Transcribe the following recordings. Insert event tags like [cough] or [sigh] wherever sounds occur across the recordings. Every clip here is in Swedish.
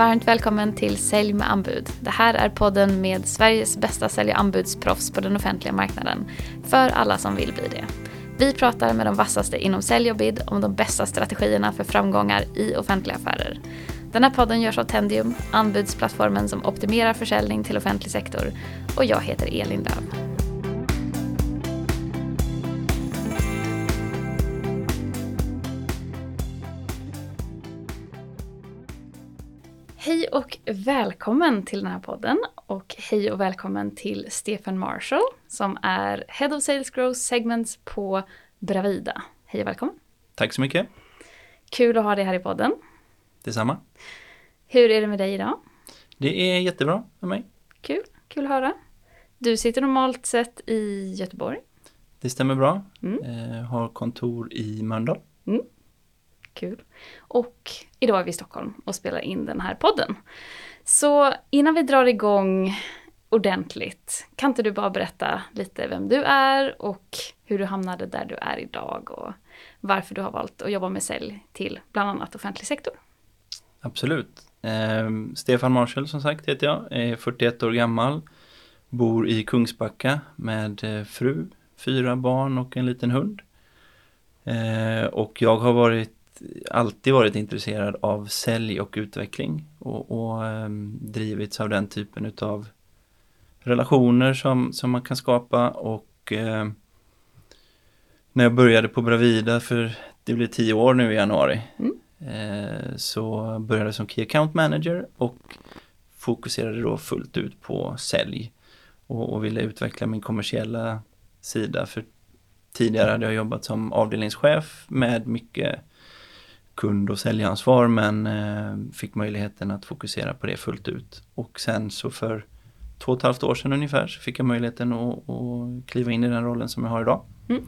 Varmt välkommen till Sälj med anbud. Det här är podden med Sveriges bästa sälj och anbudsproffs på den offentliga marknaden. För alla som vill bli det. Vi pratar med de vassaste inom sälj och bid om de bästa strategierna för framgångar i offentliga affärer. Den här podden görs av Tendium, anbudsplattformen som optimerar försäljning till offentlig sektor. Och jag heter Elin Löv. Välkommen till den här podden och hej och välkommen till Stefan Marshall som är Head of Sales Growth Segments på Bravida. Hej och välkommen! Tack så mycket! Kul att ha dig här i podden. Detsamma! Hur är det med dig idag? Det är jättebra med mig. Kul, kul att höra. Du sitter normalt sett i Göteborg. Det stämmer bra. Mm. Eh, har kontor i Mölndal. Mm. Kul. Och idag är vi i Stockholm och spelar in den här podden. Så innan vi drar igång ordentligt, kan inte du bara berätta lite vem du är och hur du hamnade där du är idag och varför du har valt att jobba med sälj till bland annat offentlig sektor? Absolut. Eh, Stefan Marshall som sagt heter jag, är 41 år gammal, bor i Kungsbacka med eh, fru, fyra barn och en liten hund. Eh, och jag har varit alltid varit intresserad av sälj och utveckling och, och um, drivits av den typen utav relationer som, som man kan skapa och uh, när jag började på Bravida för det blir tio år nu i januari mm. uh, så började jag som Key Account Manager och fokuserade då fullt ut på sälj och, och ville utveckla min kommersiella sida för tidigare hade jag jobbat som avdelningschef med mycket kund och säljansvar men eh, fick möjligheten att fokusera på det fullt ut. Och sen så för två och ett halvt år sedan ungefär så fick jag möjligheten att, att kliva in i den rollen som jag har idag. Mm.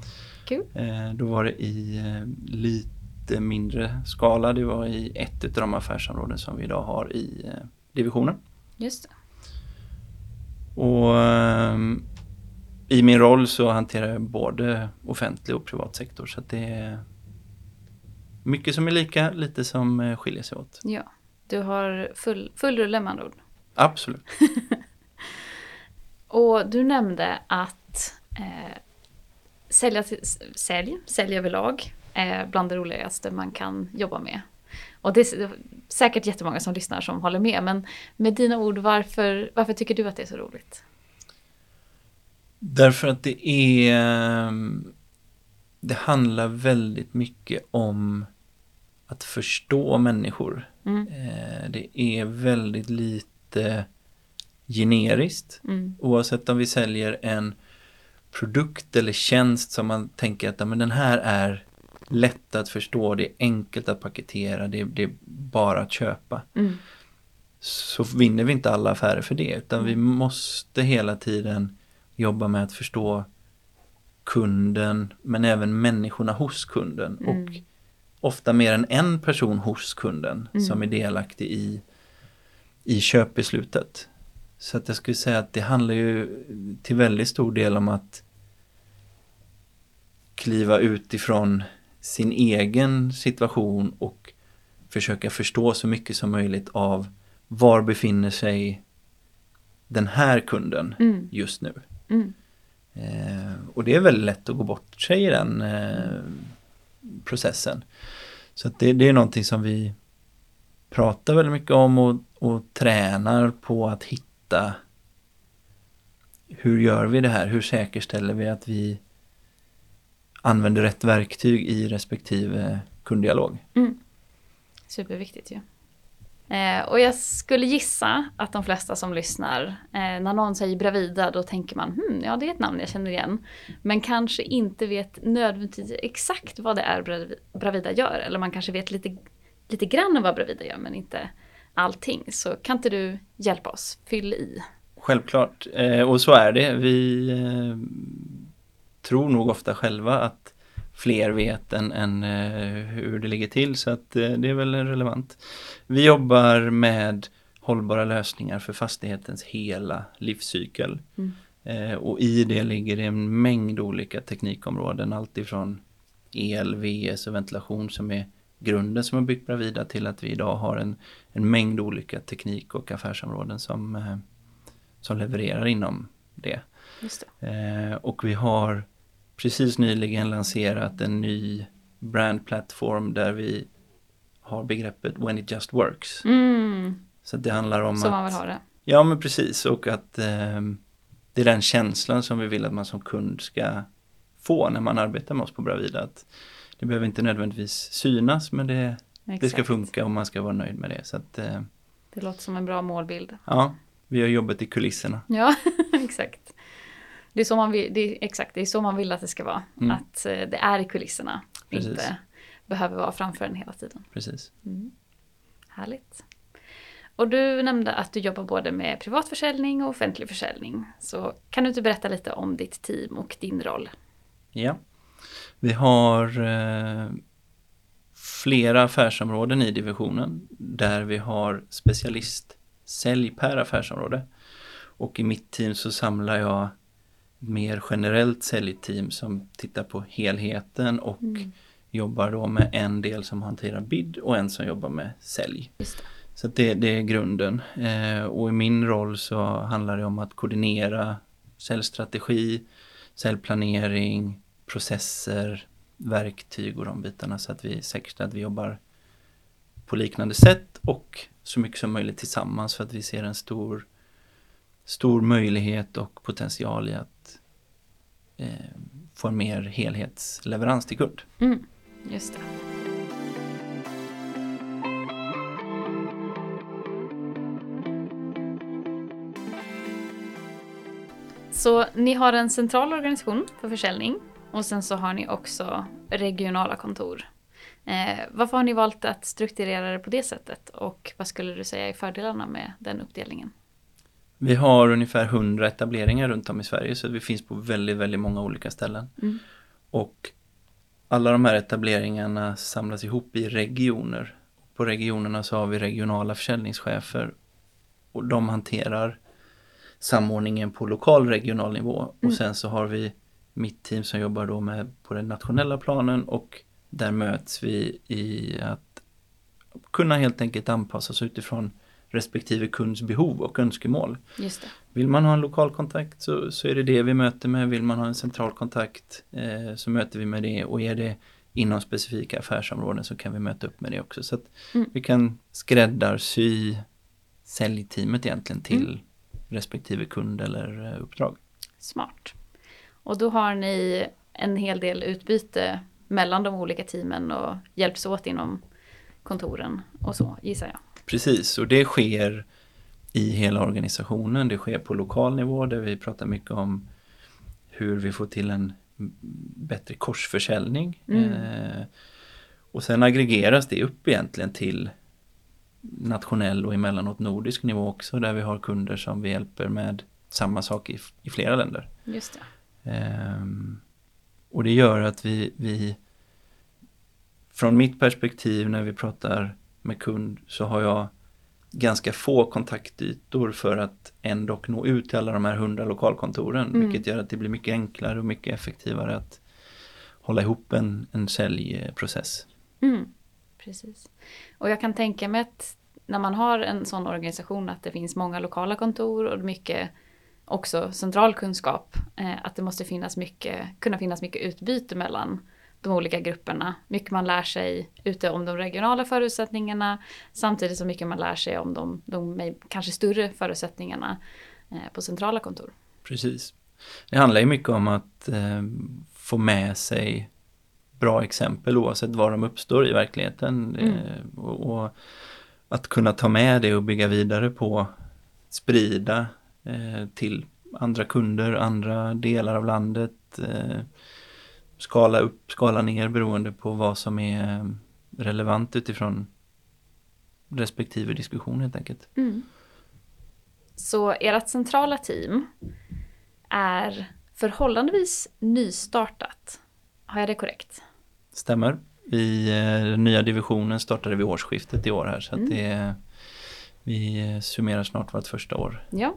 Cool. Eh, då var det i eh, lite mindre skala, det var i ett av de affärsområden som vi idag har i divisionen. Just det. Och i min roll så hanterar jag både offentlig och privat sektor så att det mycket som är lika, lite som eh, skiljer sig åt. Ja, du har full, full rulle med andra ord. Absolut. [laughs] och du nämnde att eh, sälja till, sälj, sälj överlag är bland det roligaste man kan jobba med. Och det är säkert jättemånga som lyssnar som håller med, men med dina ord, varför, varför tycker du att det är så roligt? Därför att det är det handlar väldigt mycket om att förstå människor. Mm. Eh, det är väldigt lite generiskt. Mm. Oavsett om vi säljer en produkt eller tjänst som man tänker att men den här är lätt att förstå, det är enkelt att paketera, det är, det är bara att köpa. Mm. Så vinner vi inte alla affärer för det utan vi måste hela tiden jobba med att förstå kunden men även människorna hos kunden mm. och ofta mer än en person hos kunden mm. som är delaktig i, i köpbeslutet. Så att jag skulle säga att det handlar ju till väldigt stor del om att kliva utifrån sin egen situation och försöka förstå så mycket som möjligt av var befinner sig den här kunden mm. just nu. Mm. Eh, och det är väldigt lätt att gå bort sig i den eh, processen. Så det, det, är någonting som vi pratar väldigt mycket om och, och tränar på att hitta hur gör vi det här? Hur säkerställer vi att vi använder rätt verktyg i respektive kunddialog? Mm. Superviktigt ju. Ja. Eh, och jag skulle gissa att de flesta som lyssnar, eh, när någon säger Bravida då tänker man hmm, ja det är ett namn jag känner igen. Men kanske inte vet nödvändigtvis exakt vad det är Bravida gör. Eller man kanske vet lite, lite grann vad Bravida gör men inte allting. Så kan inte du hjälpa oss, fyll i. Självklart, eh, och så är det. Vi eh, tror nog ofta själva att fler vet än, än eh, hur det ligger till så att eh, det är väl relevant. Vi jobbar med hållbara lösningar för fastighetens hela livscykel. Mm. Eh, och i det ligger det en mängd olika teknikområden, alltifrån el, VS och ventilation som är grunden som har byggt Bravida till att vi idag har en, en mängd olika teknik och affärsområden som, eh, som levererar inom det. Just Eh, och vi har precis nyligen lanserat en ny brandplattform där vi har begreppet when it just works. Mm, Så det handlar om så att... man vill ha det. Ja men precis och att eh, det är den känslan som vi vill att man som kund ska få när man arbetar med oss på Bravida. Att det behöver inte nödvändigtvis synas men det, det ska funka och man ska vara nöjd med det. Så att eh, Det låter som en bra målbild. ja, vi har jobbat i kulisserna. Ja, [laughs] exakt. Det är, så man vill, det är, exakt, det är så man vill att det ska vara. Mm. Att eh, det är i kulisserna, Precis. inte behöver vara framför en hela tiden. Precis. Mm. Härligt. Och du nämnde att du jobbar både med privat försäljning och offentlig försäljning. Så kan du inte berätta lite om ditt team och din roll? Ja. Vi har eh, flera affärsområden i divisionen där vi har specialistsälj per affärsområde. Och i mitt team så samlar jag mer generellt säljteam som tittar på helheten och jobbar då med en del som hanterar bid och en som jobbar med sälj. Det. Så det, det är grunden. Eh, och i min roll så handlar det om att koordinera säljstrategi, säljplanering, processer, verktyg och de bitarna så att vi säkerställer att vi jobbar på liknande sätt och så mycket som möjligt tillsammans för att vi ser en stor, stor möjlighet och potential i att eh, får en mer helhetsleverans till kund. Mm, just det. Så ni har en central organisation för försäljning och sen så har ni också regionala kontor. Eh, varför har ni valt att strukturera det på det sättet och vad skulle du säga är fördelarna med den uppdelningen? Vi har ungefär 100 etableringar runt om i Sverige så vi finns på väldigt, väldigt många olika ställen. Mm. Och alla de här etableringarna samlas ihop i regioner. På regionerna så har vi regionala försäljningschefer och de hanterar samordningen på lokal regional nivå. Och sen så har vi mitt team som jobbar då med på den nationella planen och där möts vi i att kunna helt enkelt anpassa oss utifrån respektive kunds behov och önskemål. Vill man ha en lokal kontakt så, så är det det vi möter med. Vill man ha en central kontakt eh, så möter vi med det och är det inom specifika affärsområden så kan vi möta upp med det också. Så att Mm. vi kan skräddarsy säljteamet egentligen till Mm. respektive kund eller eh, uppdrag. Smart. Och då har ni en hel del utbyte mellan de olika teamen och hjälps åt inom kontoren och så gissar jag. Precis, och det sker i hela organisationen. Det sker på lokal nivå där vi pratar mycket om hur vi får till en bättre korsförsäljning. Mm. Eh, och sen aggregeras det upp egentligen till nationell och emellanåt nordisk nivå också där vi har kunder som vi hjälper med samma sak i, i flera länder. Just det. Ehm, och det gör att vi, vi från mitt perspektiv när vi pratar med kund så har jag ganska få kontaktytor för att ändå nå ut till alla de här hundra lokalkontoren. Mm. Vilket gör att det blir mycket enklare och mycket effektivare att hålla ihop en, en säljprocess. Mm, precis. Och jag kan tänka mig att när man har en sån organisation att det finns många lokala kontor och mycket också central kunskap. Eh, att det måste finnas mycket, kunna finnas mycket utbyte mellan de olika grupperna. Mycket man lär sig ute om de regionala förutsättningarna samtidigt som mycket man lär sig om de, de kanske större förutsättningarna eh, på centrala kontor. Precis. Det handlar ju mycket om att eh, få med sig bra exempel oavsett var de uppstår i verkligheten. Mm. Eh, och, och att kunna ta med det och bygga vidare på, sprida eh, till andra kunder, andra delar av landet. Eh, skala upp, skala ner beroende på vad som är relevant utifrån respektive diskussion helt enkelt. Så ert centrala team är förhållandevis nystartat. Har jag det korrekt? Stämmer. I eh, den nya divisionen startade vi årsskiftet i år här så att det är, vi eh, summerar snart vårt första år. Ja.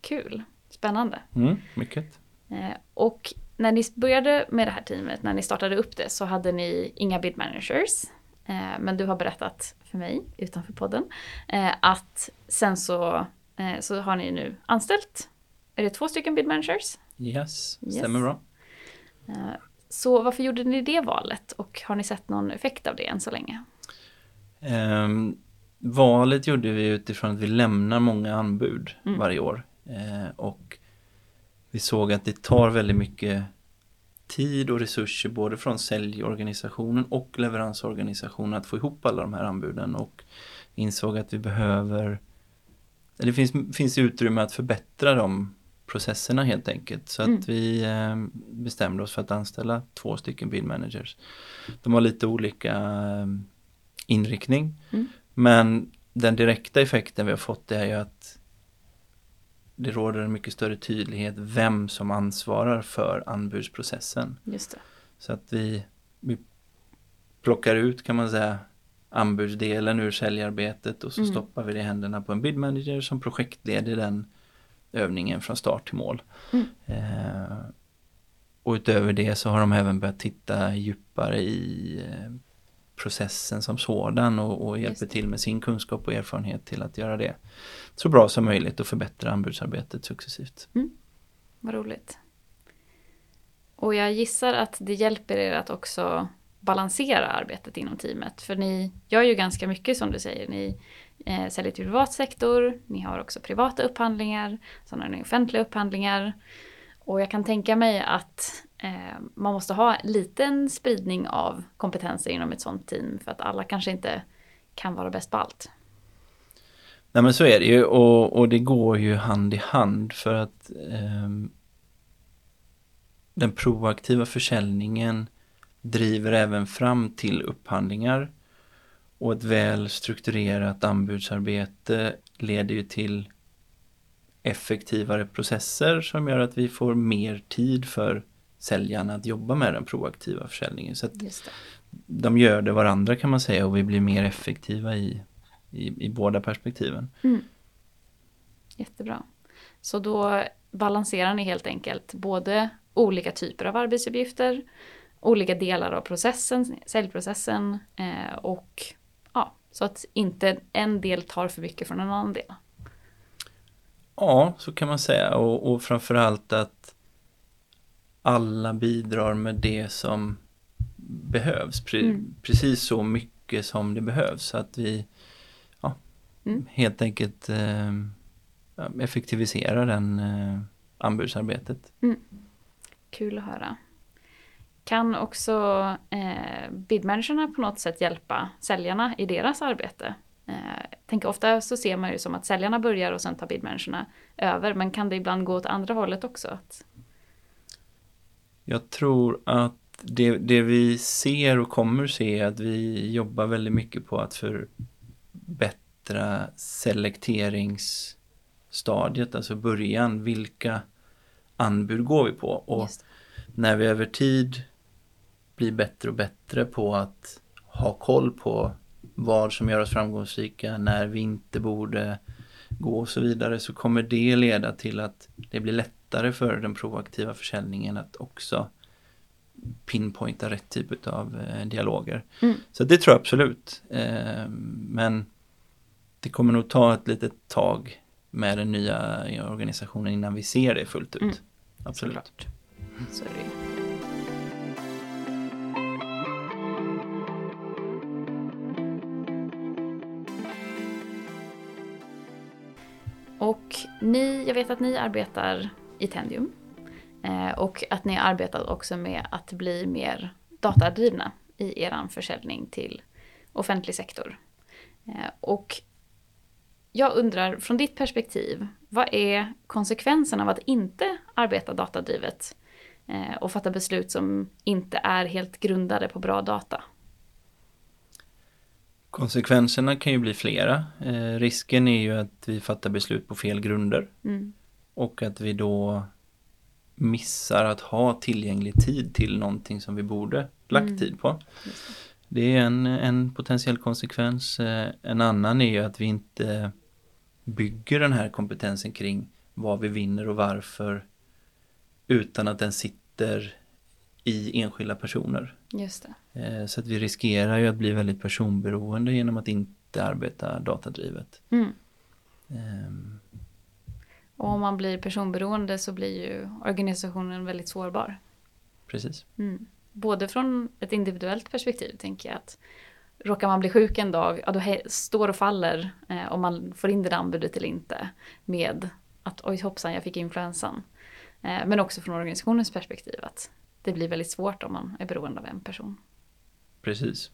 Kul. Spännande. Mm, mycket. Eh, och när ni började med det här teamet, när ni startade upp det, så hade ni inga bid managers. Eh, men du har berättat för mig utanför podden eh, att sen så, eh, så har ni nu anställt, är det två stycken bid managers? Yes, stämmer bra. Eh, så varför gjorde ni det valet och har ni sett någon effekt av det än så länge? Um, valet gjorde vi utifrån att vi lämnar många anbud Mm. varje år. Eh, och vi såg att det tar väldigt mycket tid och resurser både från säljorganisationen och leveransorganisationen att få ihop alla de här anbuden och insåg att vi behöver det finns, finns utrymme att förbättra de processerna helt enkelt. Så Mm. att vi eh, bestämde oss för att anställa två stycken bill managers. De har lite olika eh, inriktning. Mm. Men den direkta effekten vi har fått är ju att det råder en mycket större tydlighet vem som ansvarar för anbudsprocessen. Just det. Så att vi, vi plockar ut kan man säga anbudsdelen ur säljarbetet och så Mm. stoppar vi det i händerna på en bid manager som projektleder den övningen från start till mål. Mm. Eh, och utöver det så har de även börjat titta djupare i eh, processen som sådan och, och hjälper till med sin kunskap och erfarenhet till att göra det så bra som möjligt och förbättra anbudsarbetet successivt. Vad roligt. Och jag gissar att det hjälper er att också balansera arbetet inom teamet. För ni gör ju ganska mycket som du säger. Ni eh, säljer till privat sektor, ni har också privata upphandlingar, sen har ni offentliga upphandlingar. Och jag kan tänka mig att Eh, man måste ha en liten spridning av kompetenser inom ett sånt team för att alla kanske inte kan vara bäst på allt. Nej men så är det ju och, och det går ju hand i hand för att eh, den proaktiva försäljningen driver även fram till upphandlingar och ett väl strukturerat anbudsarbete leder ju till effektivare processer som gör att vi får mer tid för säljarna att jobba med den proaktiva försäljningen. Så de gör det varandra kan man säga och vi blir mer effektiva i, i, i båda perspektiven. Jättebra. Så då balanserar ni helt enkelt både olika typer av arbetsuppgifter, olika delar av processen, säljprocessen eh, och ja, så att inte en del tar för mycket från en annan del. Ja, så kan man säga och, och framförallt att alla bidrar med det som behövs. Pre- Mm. Precis så mycket som det behövs. Så att vi ja, Mm. helt enkelt eh, effektiviserar den eh, anbudsarbetet. Kul att höra. Kan också eh, bidmanagerna på något sätt hjälpa säljarna i deras arbete? Eh, tänker ofta så ser man ju som att säljarna börjar och sen tar bidmanagerna över, men kan det ibland gå åt andra hållet också? Att, Jag tror att det, det vi ser och kommer se är att vi jobbar väldigt mycket på att förbättra selekteringsstadiet, alltså början, vilka anbud går vi på? Och när vi över tid blir bättre och bättre på att ha koll på vad som gör oss framgångsrika, när vi inte borde gå och så vidare, så kommer det leda till att det blir lättare för den proaktiva försäljningen att också pinpointa rätt typ av eh, dialoger. Mm. Så det tror jag absolut. Eh, men det kommer nog ta ett litet tag med den nya organisationen innan vi ser det fullt ut. Mm. Absolut. Såklart. Så är det ju. Och ni, jag vet att ni arbetar i Tendium. Eh, och att ni har arbetat också med att bli mer datadrivna i er försäljning till offentlig sektor. Eh, och jag undrar, från ditt perspektiv, vad är konsekvensen av att inte arbeta datadrivet eh, och fatta beslut som inte är helt grundade på bra data? Konsekvenserna kan ju bli flera. Eh, risken är ju att vi fattar beslut på fel grunder Mm. Och att vi då missar att ha tillgänglig tid till någonting som vi borde lagt Mm. tid på. Det. Är en, en potentiell konsekvens. Eh, En annan är ju att vi inte bygger den här kompetensen kring vad vi vinner och varför utan att den sitter i enskilda personer. Just det. Eh, så att vi riskerar ju att bli väldigt personberoende genom att inte arbeta datadrivet. Mm. Och om man blir personberoende så blir ju organisationen väldigt sårbar. precis. Mm. Både från ett individuellt perspektiv tänker jag att råkar man bli sjuk en dag, ja då står och faller eh, om man får in det där anbudet eller inte med att oj hoppsan jag fick influensan. Eh, men också från organisationens perspektiv att det blir väldigt svårt om man är beroende av en person. Precis.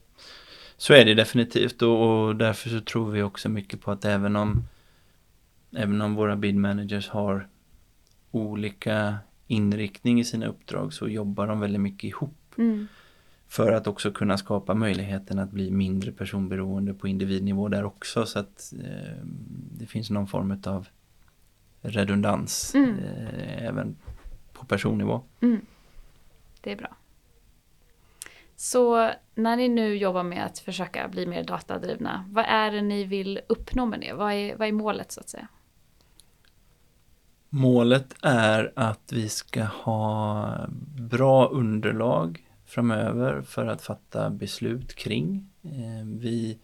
Så är det definitivt och, och därför så tror vi också mycket på att även om även om våra bid managers har olika inriktning i sina uppdrag så jobbar de väldigt mycket ihop för att också kunna skapa möjligheten att bli mindre personberoende på individnivå där också så att eh, det finns någon form av redundans Mm. eh, även på personnivå. Mm. Det är bra. Så när ni nu jobbar med att försöka bli mer datadrivna, vad är det ni vill uppnå med det? Vad är, vad är målet så att säga? Målet är att vi ska ha bra underlag framöver för att fatta beslut kring. Eh, Vi,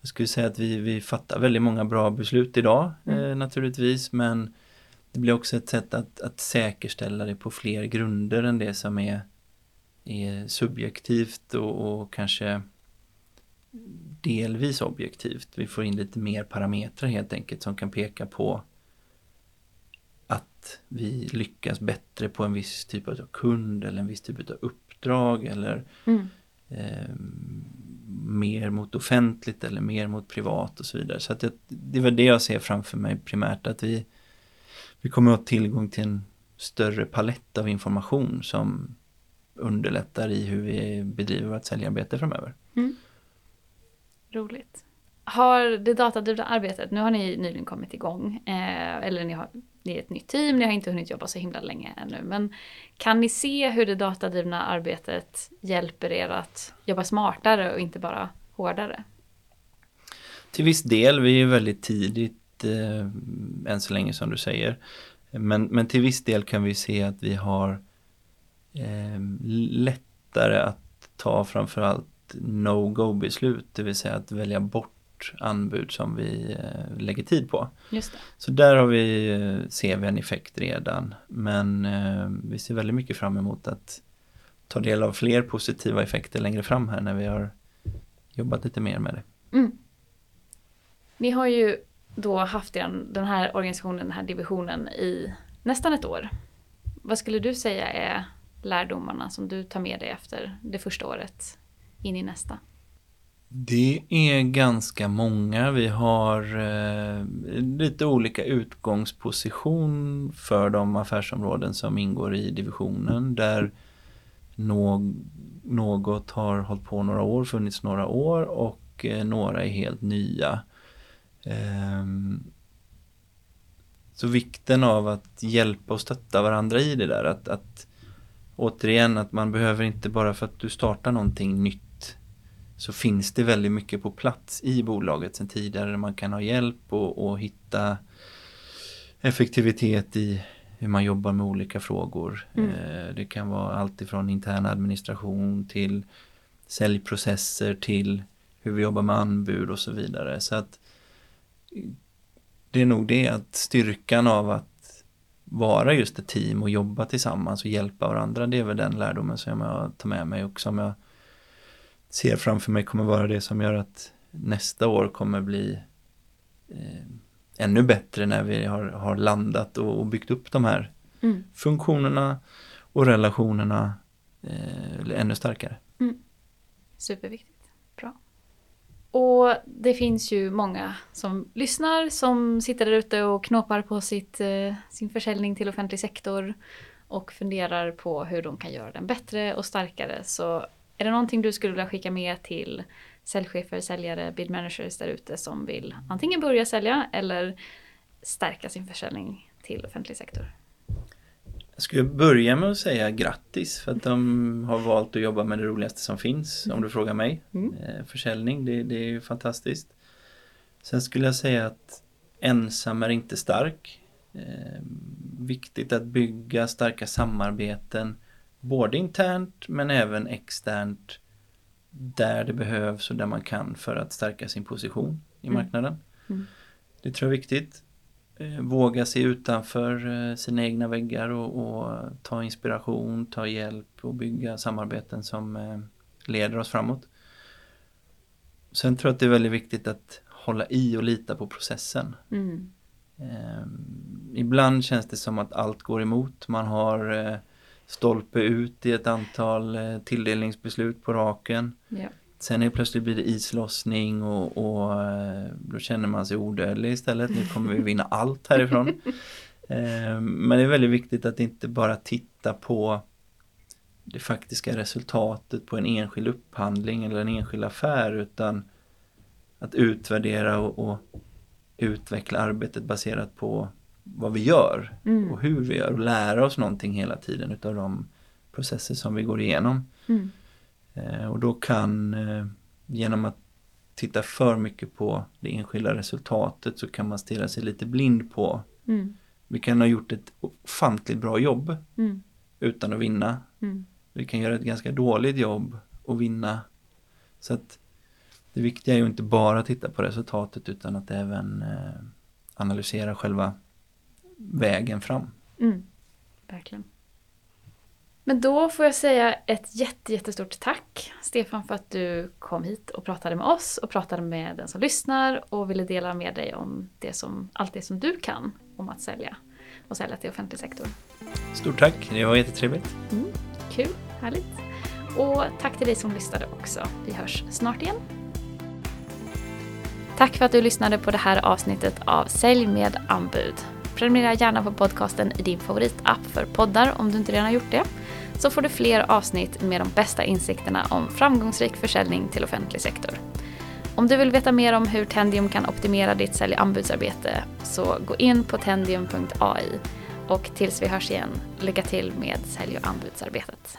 jag skulle säga att vi, vi fattar väldigt många bra beslut idag Mm. eh, naturligtvis men det blir också ett sätt att, att säkerställa det på fler grunder än det som är, är subjektivt och, och kanske delvis objektivt. Vi får in lite mer parametrar helt enkelt som kan peka på att vi lyckas bättre på en viss typ av kund eller en viss typ av uppdrag eller Mm. eh, mer mot offentligt eller mer mot privat och så vidare. Så att det, det är väl det jag ser framför mig primärt att vi, vi kommer att ha tillgång till en större palett av information som underlättar i hur vi bedriver vårt säljarbete framöver. Roligt. Har det datadrivna arbetet, nu har ni nyligen kommit igång, eh, eller ni, har, ni är ett nytt team, ni har inte hunnit jobba så himla länge ännu, men kan ni se hur det datadrivna arbetet hjälper er att jobba smartare och inte bara hårdare? Till viss del, vi är väldigt tidigt eh, än så länge som du säger. Men, men till viss del kan vi se att vi har eh, lättare att ta framförallt no-go beslut, det vill säga att välja bort anbud som vi eh, lägger tid på. Just det. Så där har vi, eh, ser vi en effekt redan. Men eh, vi ser väldigt mycket fram emot att ta del av fler positiva effekter längre fram här när vi har jobbat lite mer med det. Mm. Ni har ju då haft den här organisationen, den här divisionen i nästan ett år. Vad skulle du säga är lärdomarna som du tar med dig efter det första året in i nästa? Det är ganska många. Vi har eh, lite olika utgångsposition för de affärsområden som ingår i divisionen där no något har hållit på några år, funnits några år och eh, några är helt nya. Eh, så vikten av att hjälpa och stötta varandra i det där, att, att återigen att man behöver inte bara för att du startar någonting nytt så finns det väldigt mycket på plats i bolaget sedan tidigare. Man kan ha hjälp och, och hitta effektivitet i hur man jobbar med olika frågor. Mm. Eh, Det kan vara allt ifrån intern administration till säljprocesser till hur vi jobbar med anbud och så vidare. Så att det är nog det att styrkan av att vara just ett team och jobba tillsammans och hjälpa varandra. Det är väl den lärdomen som jag tar med mig och som jag ser framför mig kommer vara det som gör att nästa år kommer bli eh, ännu bättre när vi har, har landat och, och byggt upp de här Mm. funktionerna och relationerna eh, ännu starkare. Superviktigt. Bra. Och det finns ju många som lyssnar som sitter där ute och knåpar på sitt, eh, sin försäljning till offentlig sektor och funderar på hur de kan göra den bättre och starkare. Så är det någonting du skulle vilja skicka med till säljchefer, säljare, bid managers där ute som vill antingen börja sälja eller stärka sin försäljning till offentlig sektor? Jag skulle börja med att säga grattis för att de har valt att jobba med det roligaste som finns om du frågar mig. Mm. Eh, försäljning, det, det är ju fantastiskt. Sen skulle jag säga att ensam är inte stark. Eh, viktigt att bygga starka samarbeten både internt men även externt där det behövs och där man kan för att stärka sin position i Mm. marknaden. Mm. Det tror jag är viktigt. Eh, Våga se utanför eh, sina egna väggar och, och ta inspiration, ta hjälp och bygga samarbeten som eh, leder oss framåt. Sen tror jag att det är väldigt viktigt att hålla i och lita på processen. Mm. Eh, ibland känns det som att allt går emot. Man har stolpe ut i ett antal eh, tilldelningsbeslut på raken. Ja. Sen är plötsligt blir det islossning och, och eh, då känner man sig odödlig istället. Nu kommer vi vinna allt härifrån. [laughs] Eh, Men det är väldigt viktigt att inte bara titta på det faktiska resultatet på en enskild upphandling eller en enskild affär utan att utvärdera och, och utveckla arbetet baserat på vad vi gör Mm. och hur vi gör och lära oss någonting hela tiden utav de processer som vi går igenom. Mm. Eh, Och då kan, eh, genom att titta för mycket på det enskilda resultatet så kan man stirra sig lite blind på. Mm. Vi kan ha gjort ett ofantligt bra jobb Mm. utan att vinna. Mm. Vi kan göra ett ganska dåligt jobb och vinna. Så att det viktiga är ju inte bara att titta på resultatet utan att även eh, analysera själva vägen fram. Mm. Verkligen. Men då får jag säga ett jätte, jättestort tack Stefan för att du kom hit och pratade med oss och pratade med den som lyssnar och ville dela med dig om det som, allt det som du kan om att sälja och sälja till offentlig sektor. Stort tack, det var jättetrevligt. Kul, härligt. Och tack till dig som lyssnade också. Vi hörs snart igen. Tack för att du lyssnade på det här avsnittet av Sälj med anbud. Prenumerera gärna på podcasten i din favoritapp för poddar om du inte redan har gjort det. Så får du fler avsnitt med de bästa insikterna om framgångsrik försäljning till offentlig sektor. Om du vill veta mer om hur Tendium kan optimera ditt sälj och anbudsarbete så gå in på tendium.ai och tills vi hörs igen, lycka till med sälj och anbudsarbetet.